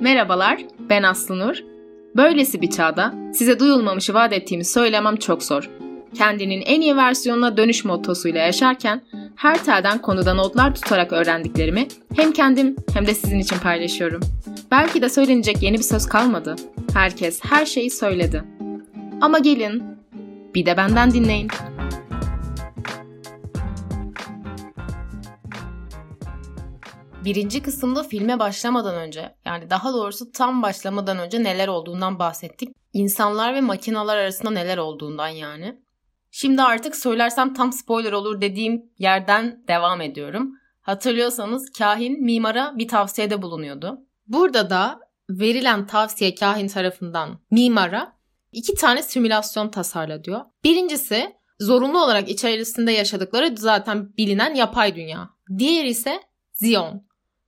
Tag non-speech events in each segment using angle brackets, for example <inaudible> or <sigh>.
Merhabalar, ben Aslı. Böylesi bir çağda size duyulmamışı vaat ettiğimi söylemem çok zor. Kendinin en iyi versiyonuna dönüş mottosuyla yaşarken her telden konuda notlar tutarak öğrendiklerimi hem kendim hem de sizin için paylaşıyorum. Belki de söylenecek yeni bir söz kalmadı. Herkes her şeyi söyledi. Ama gelin, bir de benden dinleyin. Birinci kısımda filme başlamadan önce yani daha doğrusu tam başlamadan önce neler olduğundan bahsettik. İnsanlar ve makinalar arasında neler olduğundan yani. Şimdi artık söylersem tam spoiler olur dediğim yerden devam ediyorum. Hatırlıyorsanız kahin mimara bir tavsiyede bulunuyordu. Burada da verilen tavsiye kahin tarafından mimara iki tane simülasyon tasarla diyor. Birincisi zorunlu olarak içerisinde yaşadıkları zaten bilinen yapay dünya. Diğer ise Zion.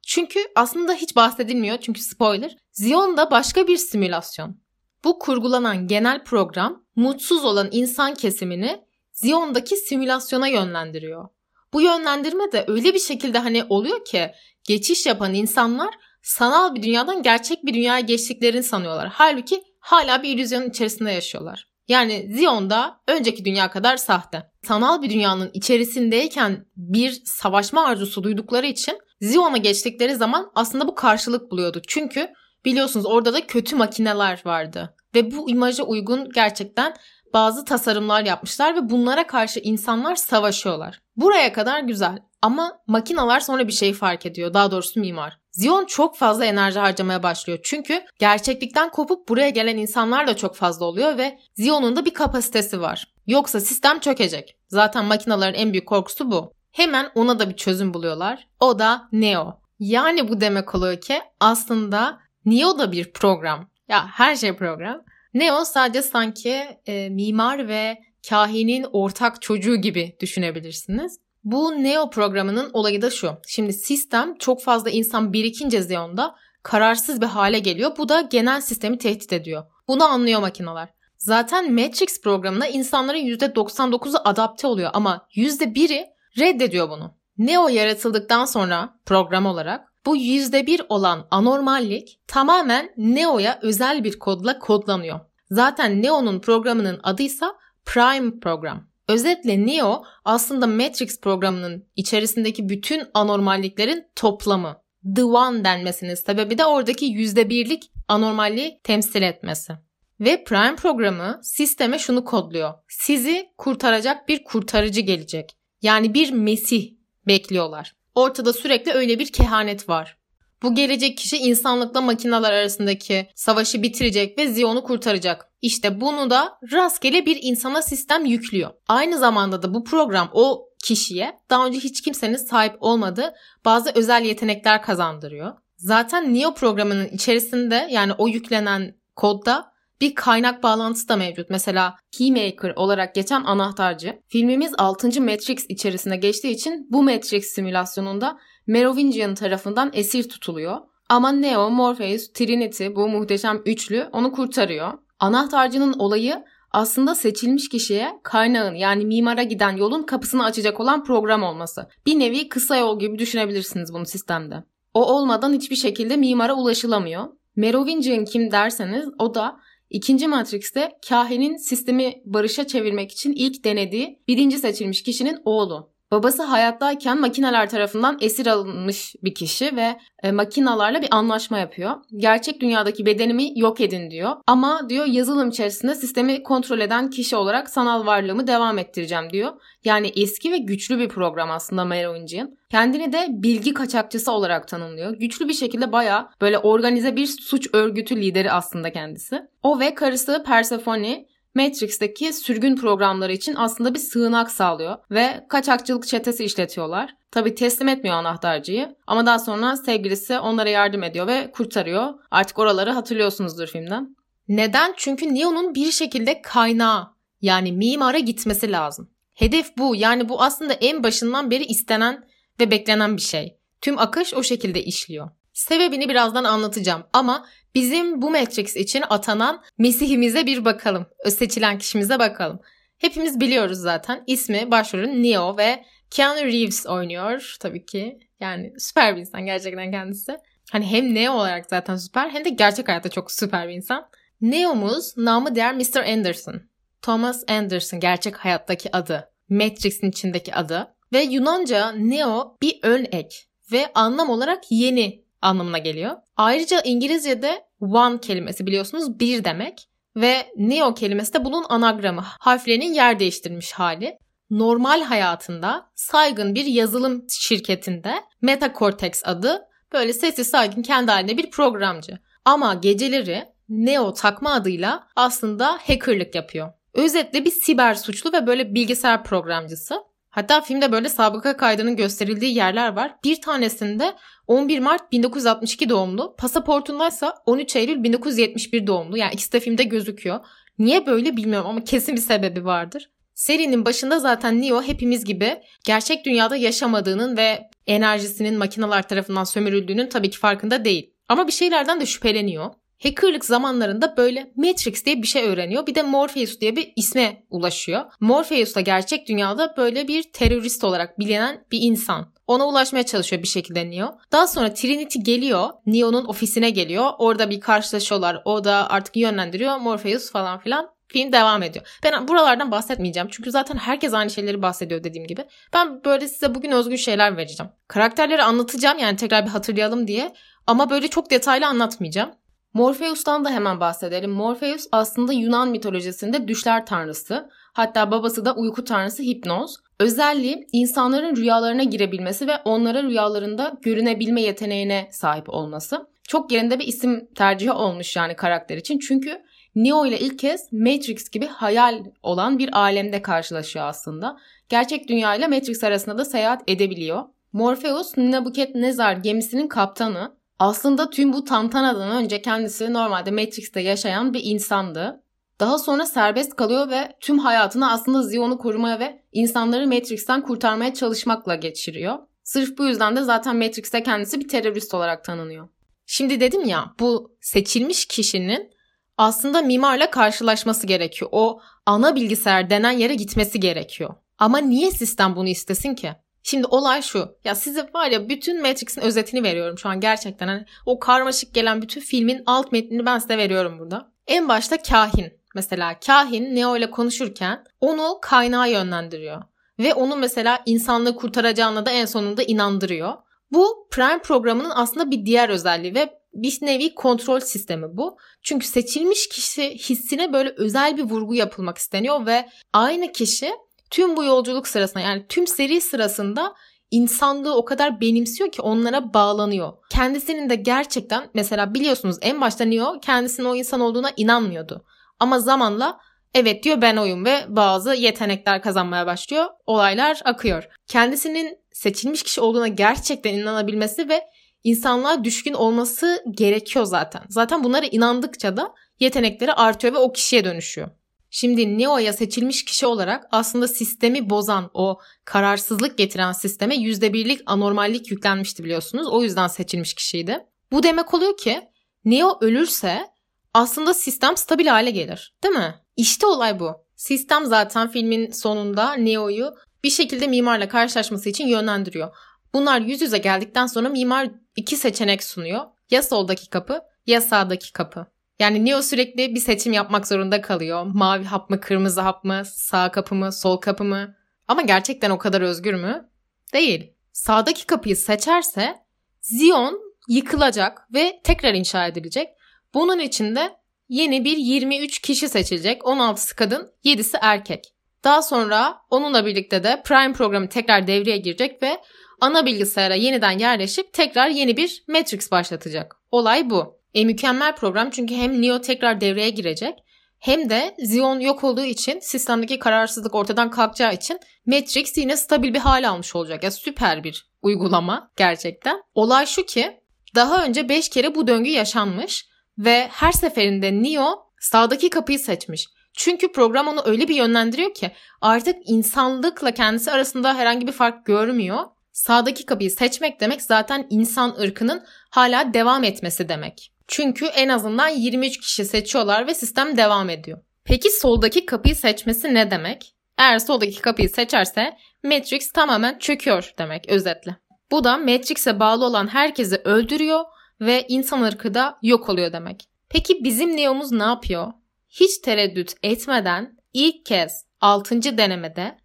Çünkü aslında hiç bahsedilmiyor çünkü spoiler. Zion da başka bir simülasyon. Bu kurgulanan genel program mutsuz olan insan kesimini Zion'daki simülasyona yönlendiriyor. Bu yönlendirme de öyle bir şekilde hani oluyor ki geçiş yapan insanlar sanal bir dünyadan gerçek bir dünyaya geçtiklerini sanıyorlar. Halbuki hala bir illüzyonun içerisinde yaşıyorlar. Yani Zion'da önceki dünya kadar sahte. Sanal bir dünyanın içerisindeyken bir savaşma arzusu duydukları için Zion'a geçtikleri zaman aslında bu karşılık buluyordu. Çünkü biliyorsunuz orada da kötü makineler vardı. Ve bu imaja uygun gerçekten bazı tasarımlar yapmışlar ve bunlara karşı insanlar savaşıyorlar. Buraya kadar güzel ama makinalar sonra bir şey fark ediyor. Daha doğrusu mimar. Zion çok fazla enerji harcamaya başlıyor. Çünkü gerçeklikten kopup buraya gelen insanlar da çok fazla oluyor ve Zion'un da bir kapasitesi var. Yoksa sistem çökecek. Zaten makinaların en büyük korkusu bu. Hemen ona da bir çözüm buluyorlar. O da Neo. Yani bu demek oluyor ki aslında Neo da bir program. Ya her şey program. Neo sadece sanki e, mimar ve kahinin ortak çocuğu gibi düşünebilirsiniz. Bu Neo programının olayı da şu. Şimdi sistem çok fazla insan birikince Zion'da kararsız bir hale geliyor. Bu da genel sistemi tehdit ediyor. Bunu anlıyor makineler. Zaten Matrix programına insanların %99'u adapte oluyor ama %1'i reddediyor bunu. Neo yaratıldıktan sonra program olarak bu %1 olan anormallik tamamen Neo'ya özel bir kodla kodlanıyor. Zaten Neo'nun programının adıysa Prime program. Özetle Neo aslında Matrix programının içerisindeki bütün anormalliklerin toplamı. The One denmesinin sebebi de oradaki %1'lik anormalliği temsil etmesi. Ve Prime programı sisteme şunu kodluyor. Sizi kurtaracak bir kurtarıcı gelecek. Yani bir Mesih bekliyorlar. Ortada sürekli öyle bir kehanet var. Bu gelecek kişi insanlıkla makineler arasındaki savaşı bitirecek ve Zion'u kurtaracak. İşte bunu da rastgele bir insana sistem yüklüyor. Aynı zamanda da bu program o kişiye daha önce hiç kimsenin sahip olmadığı bazı özel yetenekler kazandırıyor. Zaten Neo programının içerisinde yani o yüklenen kodda bir kaynak bağlantısı da mevcut. Mesela Keymaker olarak geçen anahtarcı. Filmimiz 6. Matrix içerisinde geçtiği için bu Matrix simülasyonunda Merovingian tarafından esir tutuluyor. Ama Neo, Morpheus, Trinity bu muhteşem üçlü onu kurtarıyor. Anahtarcının olayı aslında seçilmiş kişiye kaynağın yani mimara giden yolun kapısını açacak olan program olması. Bir nevi kısa yol gibi düşünebilirsiniz bunu sistemde. O olmadan hiçbir şekilde mimara ulaşılamıyor. Merovingian kim derseniz o da İkinci Matrix'te kahinin sistemi barışa çevirmek için ilk denediği birinci seçilmiş kişinin oğlu. Babası hayattayken makineler tarafından esir alınmış bir kişi ve e, makinalarla bir anlaşma yapıyor. Gerçek dünyadaki bedenimi yok edin diyor. Ama diyor yazılım içerisinde sistemi kontrol eden kişi olarak sanal varlığımı devam ettireceğim diyor. Yani eski ve güçlü bir program aslında Merovingian. Kendini de bilgi kaçakçısı olarak tanımlıyor. Güçlü bir şekilde baya böyle organize bir suç örgütü lideri aslında kendisi. O ve karısı Persephone Matrix'teki sürgün programları için aslında bir sığınak sağlıyor ve kaçakçılık çetesi işletiyorlar. Tabi teslim etmiyor anahtarcıyı ama daha sonra sevgilisi onlara yardım ediyor ve kurtarıyor. Artık oraları hatırlıyorsunuzdur filmden. Neden? Çünkü Neo'nun bir şekilde kaynağı yani mimara gitmesi lazım. Hedef bu. Yani bu aslında en başından beri istenen ve beklenen bir şey. Tüm akış o şekilde işliyor. Sebebini birazdan anlatacağım ama bizim bu Matrix için atanan Mesih'imize bir bakalım. Seçilen kişimize bakalım. Hepimiz biliyoruz zaten. İsmi başrolün Neo ve Keanu Reeves oynuyor tabii ki. Yani süper bir insan gerçekten kendisi. Hani hem Neo olarak zaten süper hem de gerçek hayatta çok süper bir insan. Neo'muz namı diğer Mr. Anderson. Thomas Anderson gerçek hayattaki adı. Matrix'in içindeki adı. Ve Yunanca Neo bir ön ek ve anlam olarak yeni anlamına geliyor. Ayrıca İngilizce'de one kelimesi biliyorsunuz bir demek ve Neo kelimesi de bunun anagramı. Harflerinin yer değiştirmiş hali. Normal hayatında saygın bir yazılım şirketinde Metacortex adı böyle sessiz sakin kendi halinde bir programcı. Ama geceleri Neo takma adıyla aslında hackerlık yapıyor. Özetle bir siber suçlu ve böyle bilgisayar programcısı. Hatta filmde böyle sabıka kaydının gösterildiği yerler var. Bir tanesinde 11 Mart 1962 doğumlu, pasaportundaysa 13 Eylül 1971 doğumlu. Yani ikisi de filmde gözüküyor. Niye böyle bilmiyorum ama kesin bir sebebi vardır. Serinin başında zaten Neo hepimiz gibi gerçek dünyada yaşamadığının ve enerjisinin makineler tarafından sömürüldüğünün tabii ki farkında değil. Ama bir şeylerden de şüpheleniyor. Hackerlık zamanlarında böyle Matrix diye bir şey öğreniyor. Bir de Morpheus diye bir isme ulaşıyor. Morpheus da gerçek dünyada böyle bir terörist olarak bilinen bir insan. Ona ulaşmaya çalışıyor bir şekilde Neo. Daha sonra Trinity geliyor. Neo'nun ofisine geliyor. Orada bir karşılaşıyorlar. O da artık yönlendiriyor. Morpheus falan filan. Film devam ediyor. Ben buralardan bahsetmeyeceğim. Çünkü zaten herkes aynı şeyleri bahsediyor dediğim gibi. Ben böyle size bugün özgün şeyler vereceğim. Karakterleri anlatacağım yani tekrar bir hatırlayalım diye. Ama böyle çok detaylı anlatmayacağım. Morpheus'tan da hemen bahsedelim. Morpheus aslında Yunan mitolojisinde düşler tanrısı. Hatta babası da uyku tanrısı Hipnoz. Özelliği insanların rüyalarına girebilmesi ve onlara rüyalarında görünebilme yeteneğine sahip olması. Çok yerinde bir isim tercihi olmuş yani karakter için. Çünkü Neo ile ilk kez Matrix gibi hayal olan bir alemde karşılaşıyor aslında. Gerçek dünya ile Matrix arasında da seyahat edebiliyor. Morpheus Nebuchadnezzar gemisinin kaptanı aslında tüm bu tantanadan önce kendisi normalde Matrix'te yaşayan bir insandı. Daha sonra serbest kalıyor ve tüm hayatını aslında Zion'u korumaya ve insanları Matrix'ten kurtarmaya çalışmakla geçiriyor. Sırf bu yüzden de zaten Matrix'te kendisi bir terörist olarak tanınıyor. Şimdi dedim ya bu seçilmiş kişinin aslında mimarla karşılaşması gerekiyor. O ana bilgisayar denen yere gitmesi gerekiyor. Ama niye sistem bunu istesin ki? Şimdi olay şu. Ya size var ya bütün Matrix'in özetini veriyorum şu an gerçekten. Hani o karmaşık gelen bütün filmin alt metnini ben size veriyorum burada. En başta kahin. Mesela kahin Neo ile konuşurken onu kaynağa yönlendiriyor. Ve onu mesela insanlığı kurtaracağına da en sonunda inandırıyor. Bu Prime programının aslında bir diğer özelliği ve bir nevi kontrol sistemi bu. Çünkü seçilmiş kişi hissine böyle özel bir vurgu yapılmak isteniyor ve aynı kişi tüm bu yolculuk sırasında yani tüm seri sırasında insanlığı o kadar benimsiyor ki onlara bağlanıyor. Kendisinin de gerçekten mesela biliyorsunuz en başta Neo kendisinin o insan olduğuna inanmıyordu. Ama zamanla evet diyor ben oyum ve bazı yetenekler kazanmaya başlıyor. Olaylar akıyor. Kendisinin seçilmiş kişi olduğuna gerçekten inanabilmesi ve insanlığa düşkün olması gerekiyor zaten. Zaten bunlara inandıkça da yetenekleri artıyor ve o kişiye dönüşüyor. Şimdi Neo'ya seçilmiş kişi olarak aslında sistemi bozan, o kararsızlık getiren sisteme %1'lik anormallik yüklenmişti biliyorsunuz. O yüzden seçilmiş kişiydi. Bu demek oluyor ki Neo ölürse aslında sistem stabil hale gelir. Değil mi? İşte olay bu. Sistem zaten filmin sonunda Neo'yu bir şekilde mimarla karşılaşması için yönlendiriyor. Bunlar yüz yüze geldikten sonra mimar iki seçenek sunuyor. Ya soldaki kapı ya sağdaki kapı. Yani Neo sürekli bir seçim yapmak zorunda kalıyor. Mavi hap mı, kırmızı hap mı, sağ kapı mı, sol kapı mı? Ama gerçekten o kadar özgür mü? Değil. Sağdaki kapıyı seçerse Zion yıkılacak ve tekrar inşa edilecek. Bunun için de yeni bir 23 kişi seçilecek. 16'sı kadın, 7'si erkek. Daha sonra onunla birlikte de Prime programı tekrar devreye girecek ve ana bilgisayara yeniden yerleşip tekrar yeni bir Matrix başlatacak. Olay bu. E, mükemmel program çünkü hem Neo tekrar devreye girecek hem de Zion yok olduğu için sistemdeki kararsızlık ortadan kalkacağı için Matrix yine stabil bir hal almış olacak. Ya süper bir uygulama gerçekten. Olay şu ki daha önce 5 kere bu döngü yaşanmış ve her seferinde Neo sağdaki kapıyı seçmiş. Çünkü program onu öyle bir yönlendiriyor ki artık insanlıkla kendisi arasında herhangi bir fark görmüyor. Sağdaki kapıyı seçmek demek zaten insan ırkının hala devam etmesi demek. Çünkü en azından 23 kişi seçiyorlar ve sistem devam ediyor. Peki soldaki kapıyı seçmesi ne demek? Eğer soldaki kapıyı seçerse Matrix tamamen çöküyor demek özetle. Bu da Matrix'e bağlı olan herkesi öldürüyor ve insan ırkı da yok oluyor demek. Peki bizim Neo'muz ne yapıyor? Hiç tereddüt etmeden ilk kez 6. denemede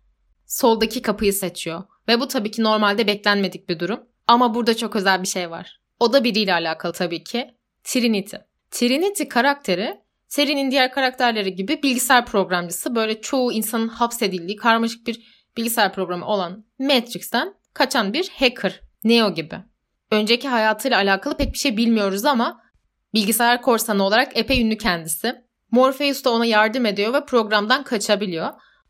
soldaki kapıyı seçiyor. Ve bu tabii ki normalde beklenmedik bir durum. Ama burada çok özel bir şey var. O da biriyle alakalı tabii ki. Trinity. Trinity karakteri serinin diğer karakterleri gibi bilgisayar programcısı böyle çoğu insanın hapsedildiği karmaşık bir bilgisayar programı olan Matrix'ten kaçan bir hacker. Neo gibi. Önceki hayatıyla alakalı pek bir şey bilmiyoruz ama bilgisayar korsanı olarak epey ünlü kendisi. Morpheus da ona yardım ediyor ve programdan kaçabiliyor.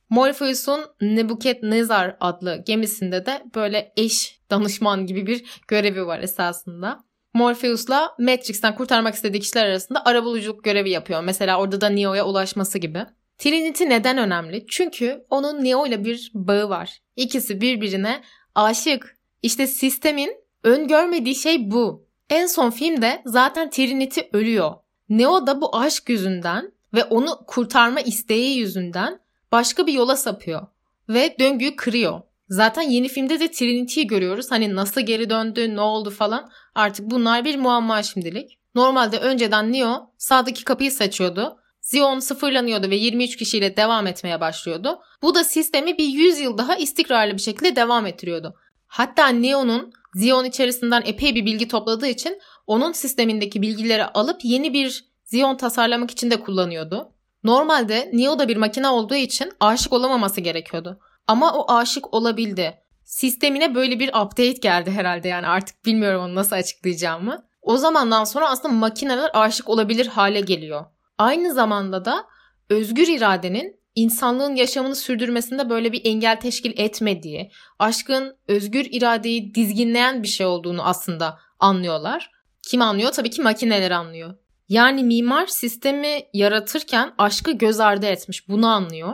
Morpheus'un Nebuchadnezzar adlı gemisinde de böyle eş danışman gibi bir görevi var esasında. Morpheus'la Matrix'ten kurtarmak istediği kişiler arasında arabuluculuk görevi yapıyor. Mesela orada da Neo'ya ulaşması gibi. Trinity neden önemli? Çünkü onun Neo ile bir bağı var. İkisi birbirine aşık. İşte sistemin öngörmediği şey bu. En son filmde zaten Trinity ölüyor. Neo da bu aşk yüzünden ve onu kurtarma isteği yüzünden başka bir yola sapıyor ve döngüyü kırıyor. Zaten yeni filmde de Trinity'yi görüyoruz. Hani nasıl geri döndü, ne oldu falan. Artık bunlar bir muamma şimdilik. Normalde önceden Neo sağdaki kapıyı seçiyordu. Zion sıfırlanıyordu ve 23 kişiyle devam etmeye başlıyordu. Bu da sistemi bir 100 yıl daha istikrarlı bir şekilde devam ettiriyordu. Hatta Neo'nun Zion içerisinden epey bir bilgi topladığı için onun sistemindeki bilgileri alıp yeni bir Zion tasarlamak için de kullanıyordu. Normalde Neo da bir makine olduğu için aşık olamaması gerekiyordu. Ama o aşık olabildi. Sistemine böyle bir update geldi herhalde yani artık bilmiyorum onu nasıl açıklayacağımı. O zamandan sonra aslında makineler aşık olabilir hale geliyor. Aynı zamanda da özgür iradenin insanlığın yaşamını sürdürmesinde böyle bir engel teşkil etmediği, aşkın özgür iradeyi dizginleyen bir şey olduğunu aslında anlıyorlar. Kim anlıyor? Tabii ki makineler anlıyor. Yani mimar sistemi yaratırken aşkı göz ardı etmiş. Bunu anlıyor.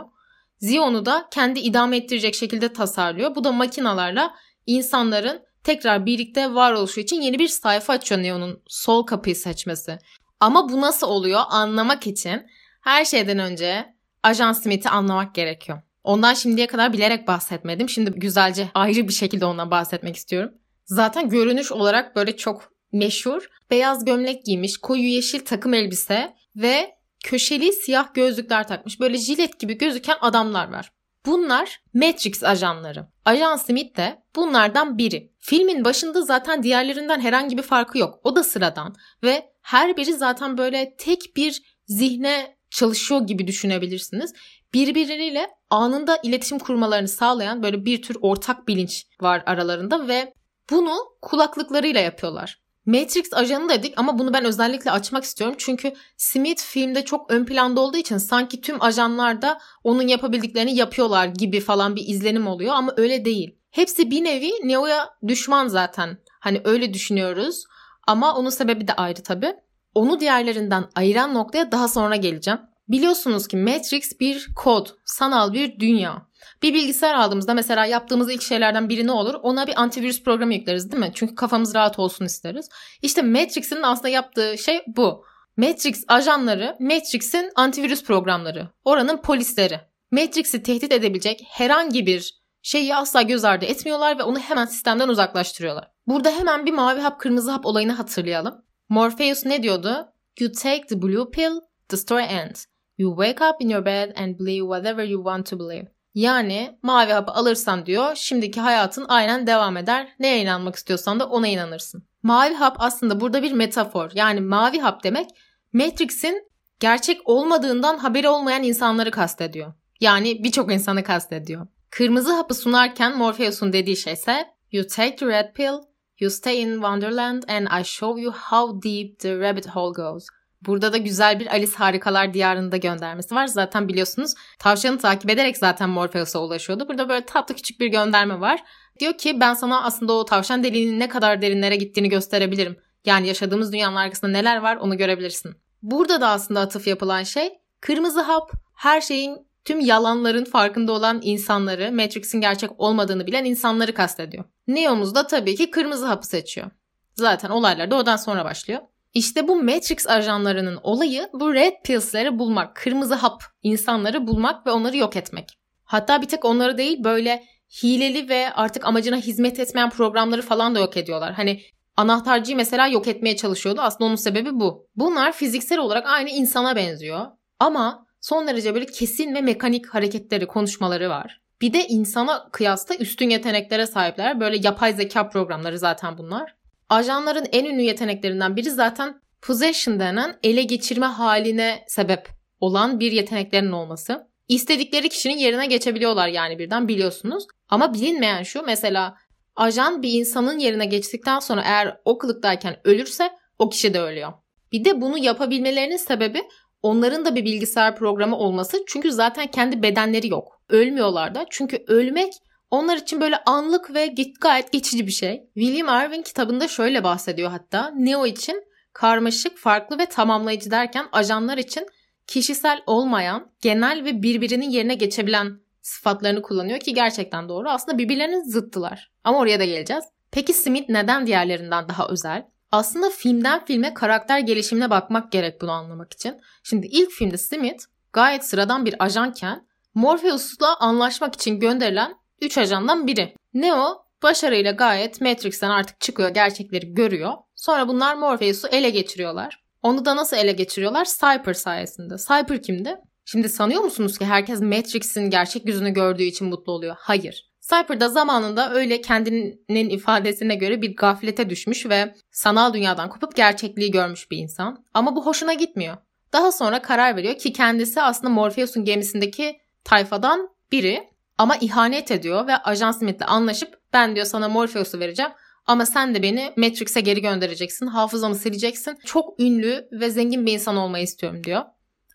Zion'u da kendi idame ettirecek şekilde tasarlıyor. Bu da makinalarla insanların tekrar birlikte varoluşu için yeni bir sayfa açıyor Neo'nun sol kapıyı seçmesi. Ama bu nasıl oluyor anlamak için her şeyden önce Ajan Smith'i anlamak gerekiyor. Ondan şimdiye kadar bilerek bahsetmedim. Şimdi güzelce ayrı bir şekilde ondan bahsetmek istiyorum. Zaten görünüş olarak böyle çok meşhur. Beyaz gömlek giymiş, koyu yeşil takım elbise ve köşeli siyah gözlükler takmış. Böyle jilet gibi gözüken adamlar var. Bunlar Matrix ajanları. Ajan Smith de bunlardan biri. Filmin başında zaten diğerlerinden herhangi bir farkı yok. O da sıradan ve her biri zaten böyle tek bir zihne çalışıyor gibi düşünebilirsiniz. Birbirleriyle anında iletişim kurmalarını sağlayan böyle bir tür ortak bilinç var aralarında ve bunu kulaklıklarıyla yapıyorlar. Matrix ajanı dedik ama bunu ben özellikle açmak istiyorum. Çünkü Smith filmde çok ön planda olduğu için sanki tüm ajanlar da onun yapabildiklerini yapıyorlar gibi falan bir izlenim oluyor ama öyle değil. Hepsi bir nevi Neo'ya düşman zaten. Hani öyle düşünüyoruz ama onun sebebi de ayrı tabii. Onu diğerlerinden ayıran noktaya daha sonra geleceğim. Biliyorsunuz ki Matrix bir kod, sanal bir dünya. Bir bilgisayar aldığımızda mesela yaptığımız ilk şeylerden biri ne olur? Ona bir antivirüs programı yükleriz değil mi? Çünkü kafamız rahat olsun isteriz. İşte Matrix'in aslında yaptığı şey bu. Matrix ajanları, Matrix'in antivirüs programları, oranın polisleri. Matrix'i tehdit edebilecek herhangi bir şeyi asla göz ardı etmiyorlar ve onu hemen sistemden uzaklaştırıyorlar. Burada hemen bir mavi hap kırmızı hap olayını hatırlayalım. Morpheus ne diyordu? You take the blue pill, the story ends. You wake up in your bed and believe whatever you want to believe. Yani mavi hapı alırsan diyor şimdiki hayatın aynen devam eder. Neye inanmak istiyorsan da ona inanırsın. Mavi hap aslında burada bir metafor. Yani mavi hap demek Matrix'in gerçek olmadığından haberi olmayan insanları kastediyor. Yani birçok insanı kastediyor. Kırmızı hapı sunarken Morpheus'un dediği şey ise You take the red pill, you stay in Wonderland and I show you how deep the rabbit hole goes. Burada da güzel bir Alice Harikalar Diyarı'nda göndermesi var. Zaten biliyorsunuz tavşanı takip ederek zaten Morpheus'a ulaşıyordu. Burada böyle tatlı küçük bir gönderme var. Diyor ki ben sana aslında o tavşan deliğinin ne kadar derinlere gittiğini gösterebilirim. Yani yaşadığımız dünyanın arkasında neler var onu görebilirsin. Burada da aslında atıf yapılan şey kırmızı hap her şeyin tüm yalanların farkında olan insanları, Matrix'in gerçek olmadığını bilen insanları kastediyor. Neo'muz da tabii ki kırmızı hapı seçiyor. Zaten olaylar da oradan sonra başlıyor. İşte bu Matrix ajanlarının olayı bu red pills'leri bulmak, kırmızı hap insanları bulmak ve onları yok etmek. Hatta bir tek onları değil böyle hileli ve artık amacına hizmet etmeyen programları falan da yok ediyorlar. Hani Anahtarcıyı mesela yok etmeye çalışıyordu. Aslında onun sebebi bu. Bunlar fiziksel olarak aynı insana benziyor. Ama son derece böyle kesin ve mekanik hareketleri, konuşmaları var. Bir de insana kıyasla üstün yeteneklere sahipler. Böyle yapay zeka programları zaten bunlar. Ajanların en ünlü yeteneklerinden biri zaten possession denen ele geçirme haline sebep olan bir yeteneklerinin olması. İstedikleri kişinin yerine geçebiliyorlar yani birden biliyorsunuz. Ama bilinmeyen şu mesela ajan bir insanın yerine geçtikten sonra eğer o kılıktayken ölürse o kişi de ölüyor. Bir de bunu yapabilmelerinin sebebi onların da bir bilgisayar programı olması. Çünkü zaten kendi bedenleri yok. Ölmüyorlar da. Çünkü ölmek onlar için böyle anlık ve gayet geçici bir şey. William Irving kitabında şöyle bahsediyor hatta. Neo için karmaşık, farklı ve tamamlayıcı derken ajanlar için kişisel olmayan, genel ve birbirinin yerine geçebilen sıfatlarını kullanıyor ki gerçekten doğru. Aslında birbirlerinin zıttılar. Ama oraya da geleceğiz. Peki Smith neden diğerlerinden daha özel? Aslında filmden filme karakter gelişimine bakmak gerek bunu anlamak için. Şimdi ilk filmde Smith gayet sıradan bir ajanken Morpheus'la anlaşmak için gönderilen 3 ajandan biri. Neo başarıyla gayet Matrix'ten artık çıkıyor, gerçekleri görüyor. Sonra bunlar Morpheus'u ele geçiriyorlar. Onu da nasıl ele geçiriyorlar? Cypher sayesinde. Cypher kimdi? Şimdi sanıyor musunuz ki herkes Matrix'in gerçek yüzünü gördüğü için mutlu oluyor? Hayır. Cypher da zamanında öyle kendinin ifadesine göre bir gaflete düşmüş ve sanal dünyadan kopup gerçekliği görmüş bir insan. Ama bu hoşuna gitmiyor. Daha sonra karar veriyor ki kendisi aslında Morpheus'un gemisindeki tayfadan biri ama ihanet ediyor ve Ajan Smith'le anlaşıp ben diyor sana Morpheus'u vereceğim ama sen de beni Matrix'e geri göndereceksin, hafızamı sileceksin. Çok ünlü ve zengin bir insan olmayı istiyorum diyor.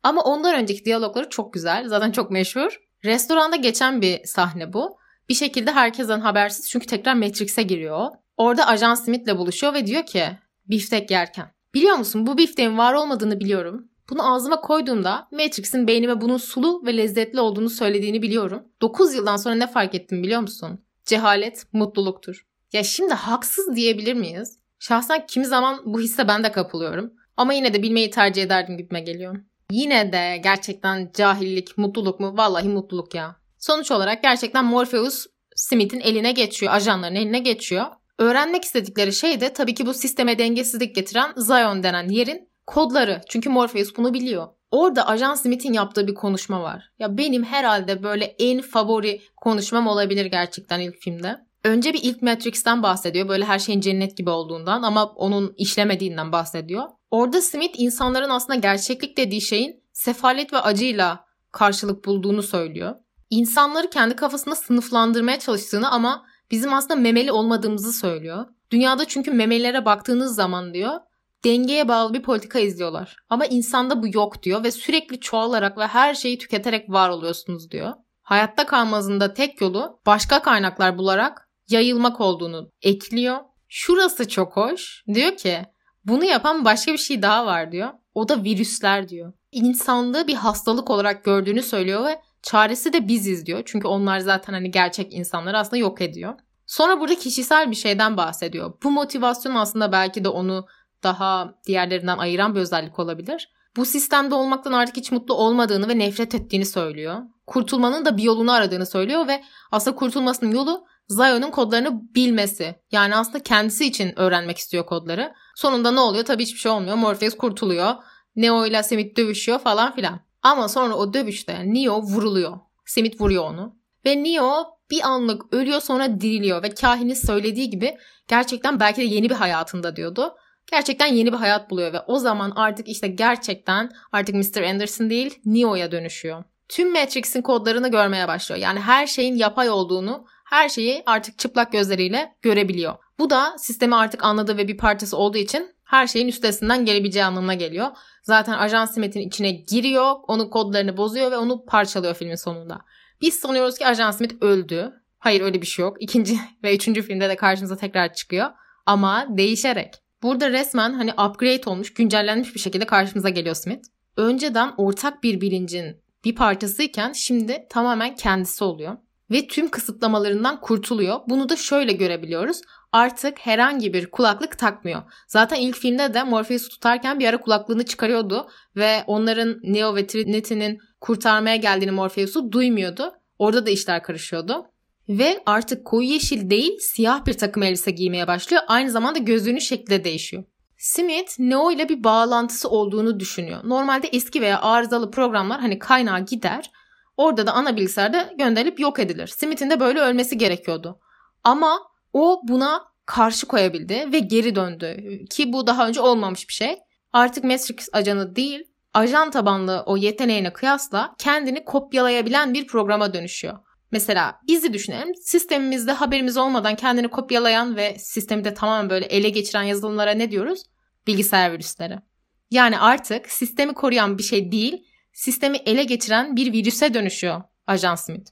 Ama ondan önceki diyalogları çok güzel. Zaten çok meşhur. Restoranda geçen bir sahne bu. Bir şekilde herkesten habersiz çünkü tekrar Matrix'e giriyor. Orada Ajan Smith'le buluşuyor ve diyor ki biftek yerken. Biliyor musun bu bifteğin var olmadığını biliyorum. Bunu ağzıma koyduğumda Matrix'in beynime bunun sulu ve lezzetli olduğunu söylediğini biliyorum. 9 yıldan sonra ne fark ettim biliyor musun? Cehalet mutluluktur. Ya şimdi haksız diyebilir miyiz? Şahsen kimi zaman bu hisse ben de kapılıyorum. Ama yine de bilmeyi tercih ederdim gitme geliyor. Yine de gerçekten cahillik, mutluluk mu? Vallahi mutluluk ya. Sonuç olarak gerçekten Morpheus Smith'in eline geçiyor, ajanların eline geçiyor. Öğrenmek istedikleri şey de tabii ki bu sisteme dengesizlik getiren Zion denen yerin kodları. Çünkü Morpheus bunu biliyor. Orada Ajan Smith'in yaptığı bir konuşma var. Ya benim herhalde böyle en favori konuşmam olabilir gerçekten ilk filmde. Önce bir ilk Matrix'ten bahsediyor. Böyle her şeyin cennet gibi olduğundan ama onun işlemediğinden bahsediyor. Orada Smith insanların aslında gerçeklik dediği şeyin sefalet ve acıyla karşılık bulduğunu söylüyor. İnsanları kendi kafasında sınıflandırmaya çalıştığını ama bizim aslında memeli olmadığımızı söylüyor. Dünyada çünkü memelilere baktığınız zaman diyor dengeye bağlı bir politika izliyorlar. Ama insanda bu yok diyor ve sürekli çoğalarak ve her şeyi tüketerek var oluyorsunuz diyor. Hayatta kalmanızın da tek yolu başka kaynaklar bularak yayılmak olduğunu ekliyor. Şurası çok hoş. Diyor ki bunu yapan başka bir şey daha var diyor. O da virüsler diyor. İnsanlığı bir hastalık olarak gördüğünü söylüyor ve çaresi de biziz diyor. Çünkü onlar zaten hani gerçek insanları aslında yok ediyor. Sonra burada kişisel bir şeyden bahsediyor. Bu motivasyon aslında belki de onu daha diğerlerinden ayıran bir özellik olabilir. Bu sistemde olmaktan artık hiç mutlu olmadığını ve nefret ettiğini söylüyor. Kurtulmanın da bir yolunu aradığını söylüyor ve aslında kurtulmasının yolu Zion'un kodlarını bilmesi. Yani aslında kendisi için öğrenmek istiyor kodları. Sonunda ne oluyor? Tabii hiçbir şey olmuyor. Morpheus kurtuluyor. Neo ile Smith dövüşüyor falan filan. Ama sonra o dövüşte Neo vuruluyor. Smith vuruyor onu. Ve Neo bir anlık ölüyor sonra diriliyor ve kahinin söylediği gibi gerçekten belki de yeni bir hayatında diyordu. Gerçekten yeni bir hayat buluyor ve o zaman artık işte gerçekten artık Mr. Anderson değil Neo'ya dönüşüyor. Tüm Matrix'in kodlarını görmeye başlıyor. Yani her şeyin yapay olduğunu, her şeyi artık çıplak gözleriyle görebiliyor. Bu da sistemi artık anladığı ve bir parçası olduğu için her şeyin üstesinden gelebileceği anlamına geliyor. Zaten Ajan Smith'in içine giriyor, onun kodlarını bozuyor ve onu parçalıyor filmin sonunda. Biz sanıyoruz ki Ajan Smith öldü. Hayır öyle bir şey yok. İkinci <laughs> ve üçüncü filmde de karşımıza tekrar çıkıyor. Ama değişerek. Burada resmen hani upgrade olmuş, güncellenmiş bir şekilde karşımıza geliyor Smith. Önceden ortak bir bilincin bir parçasıyken şimdi tamamen kendisi oluyor ve tüm kısıtlamalarından kurtuluyor. Bunu da şöyle görebiliyoruz. Artık herhangi bir kulaklık takmıyor. Zaten ilk filmde de Morpheus'u tutarken bir ara kulaklığını çıkarıyordu ve onların Neo ve Trinity'nin kurtarmaya geldiğini Morpheus'u duymuyordu. Orada da işler karışıyordu. Ve artık koyu yeşil değil siyah bir takım elbise giymeye başlıyor. Aynı zamanda gözlüğünün şekli de değişiyor. Smith Neo ile bir bağlantısı olduğunu düşünüyor. Normalde eski veya arızalı programlar hani kaynağa gider. Orada da ana bilgisayarda gönderilip yok edilir. Smith'in de böyle ölmesi gerekiyordu. Ama o buna karşı koyabildi ve geri döndü. Ki bu daha önce olmamış bir şey. Artık Matrix ajanı değil, ajan tabanlı o yeteneğine kıyasla kendini kopyalayabilen bir programa dönüşüyor. Mesela bizi düşünelim. Sistemimizde haberimiz olmadan kendini kopyalayan ve sistemi de tamamen böyle ele geçiren yazılımlara ne diyoruz? Bilgisayar virüsleri. Yani artık sistemi koruyan bir şey değil, sistemi ele geçiren bir virüse dönüşüyor Ajan Smith.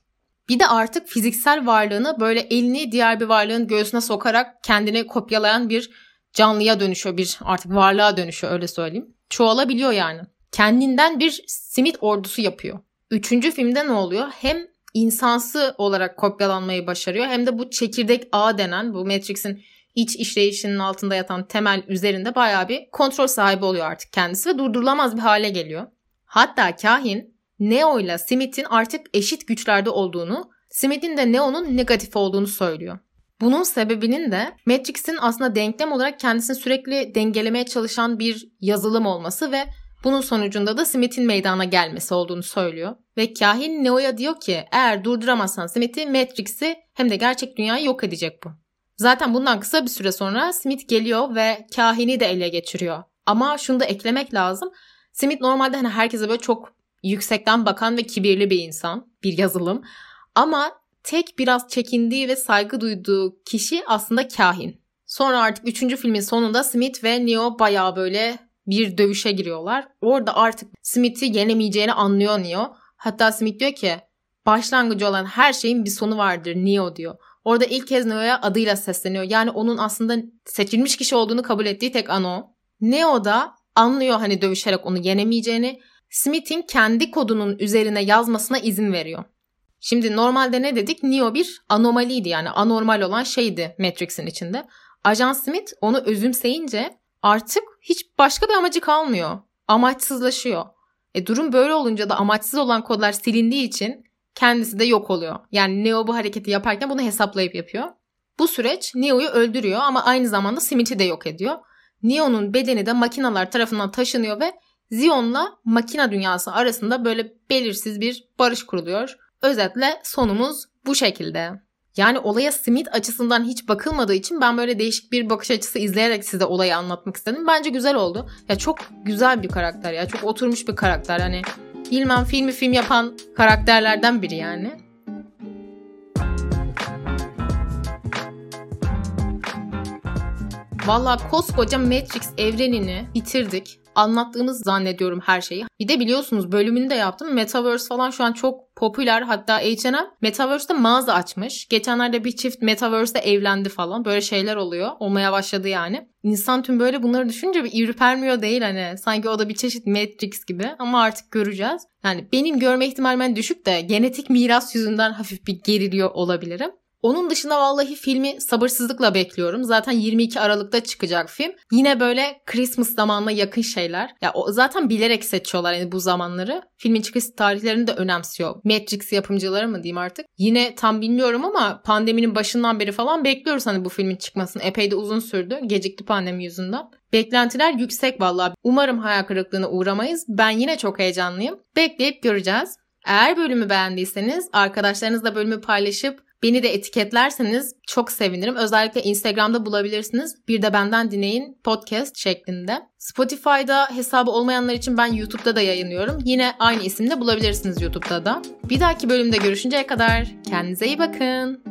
Bir de artık fiziksel varlığını böyle elini diğer bir varlığın göğsüne sokarak kendini kopyalayan bir canlıya dönüşüyor. Bir artık varlığa dönüşüyor öyle söyleyeyim. Çoğalabiliyor yani. Kendinden bir Smith ordusu yapıyor. Üçüncü filmde ne oluyor? Hem insansı olarak kopyalanmayı başarıyor hem de bu çekirdek ağ denen bu Matrix'in iç işleyişinin altında yatan temel üzerinde bayağı bir kontrol sahibi oluyor artık kendisi ve durdurulamaz bir hale geliyor. Hatta kahin Neo ile Smith'in artık eşit güçlerde olduğunu, Smith'in de Neo'nun negatif olduğunu söylüyor. Bunun sebebinin de Matrix'in aslında denklem olarak kendisini sürekli dengelemeye çalışan bir yazılım olması ve bunun sonucunda da Smith'in meydana gelmesi olduğunu söylüyor. Ve kahin Neo'ya diyor ki eğer durduramazsan Smith'i Matrix'i hem de gerçek dünyayı yok edecek bu. Zaten bundan kısa bir süre sonra Smith geliyor ve kahini de ele geçiriyor. Ama şunu da eklemek lazım. Smith normalde hani herkese böyle çok yüksekten bakan ve kibirli bir insan, bir yazılım. Ama tek biraz çekindiği ve saygı duyduğu kişi aslında kahin. Sonra artık 3. filmin sonunda Smith ve Neo bayağı böyle bir dövüşe giriyorlar. Orada artık Smith'i yenemeyeceğini anlıyor Neo. Hatta Smith diyor ki başlangıcı olan her şeyin bir sonu vardır Neo diyor. Orada ilk kez Neo'ya adıyla sesleniyor. Yani onun aslında seçilmiş kişi olduğunu kabul ettiği tek an o. Neo da anlıyor hani dövüşerek onu yenemeyeceğini. Smith'in kendi kodunun üzerine yazmasına izin veriyor. Şimdi normalde ne dedik? Neo bir anomaliydi yani anormal olan şeydi Matrix'in içinde. Ajan Smith onu özümseyince artık hiç başka bir amacı kalmıyor. Amaçsızlaşıyor. E durum böyle olunca da amaçsız olan kodlar silindiği için kendisi de yok oluyor. Yani Neo bu hareketi yaparken bunu hesaplayıp yapıyor. Bu süreç Neo'yu öldürüyor ama aynı zamanda Smith'i de yok ediyor. Neo'nun bedeni de makinalar tarafından taşınıyor ve Zion'la makina dünyası arasında böyle belirsiz bir barış kuruluyor. Özetle sonumuz bu şekilde. Yani olaya Smith açısından hiç bakılmadığı için ben böyle değişik bir bakış açısı izleyerek size olayı anlatmak istedim. Bence güzel oldu. Ya çok güzel bir karakter ya. Çok oturmuş bir karakter. Hani Bilmem filmi film yapan karakterlerden biri yani. Valla koskoca Matrix evrenini bitirdik anlattığımız zannediyorum her şeyi. Bir de biliyorsunuz bölümünü de yaptım. Metaverse falan şu an çok popüler. Hatta H&M Metaverse'de mağaza açmış. Geçenlerde bir çift Metaverse'de evlendi falan. Böyle şeyler oluyor. Olmaya başladı yani. İnsan tüm böyle bunları düşünce bir ürpermiyor değil hani. Sanki o da bir çeşit Matrix gibi. Ama artık göreceğiz. Yani benim görme ihtimalim düşük de genetik miras yüzünden hafif bir geriliyor olabilirim. Onun dışında vallahi filmi sabırsızlıkla bekliyorum. Zaten 22 Aralık'ta çıkacak film. Yine böyle Christmas zamanına yakın şeyler. Ya o zaten bilerek seçiyorlar yani bu zamanları. Filmin çıkış tarihlerini de önemsiyor. Matrix yapımcıları mı diyeyim artık. Yine tam bilmiyorum ama pandeminin başından beri falan bekliyoruz hani bu filmin çıkmasını. Epey de uzun sürdü. Gecikti pandemi yüzünden. Beklentiler yüksek vallahi. Umarım hayal kırıklığına uğramayız. Ben yine çok heyecanlıyım. Bekleyip göreceğiz. Eğer bölümü beğendiyseniz arkadaşlarınızla bölümü paylaşıp Beni de etiketlerseniz çok sevinirim. Özellikle Instagram'da bulabilirsiniz. Bir de benden dinleyin podcast şeklinde. Spotify'da hesabı olmayanlar için ben YouTube'da da yayınlıyorum. Yine aynı isimle bulabilirsiniz YouTube'da da. Bir dahaki bölümde görüşünceye kadar kendinize iyi bakın.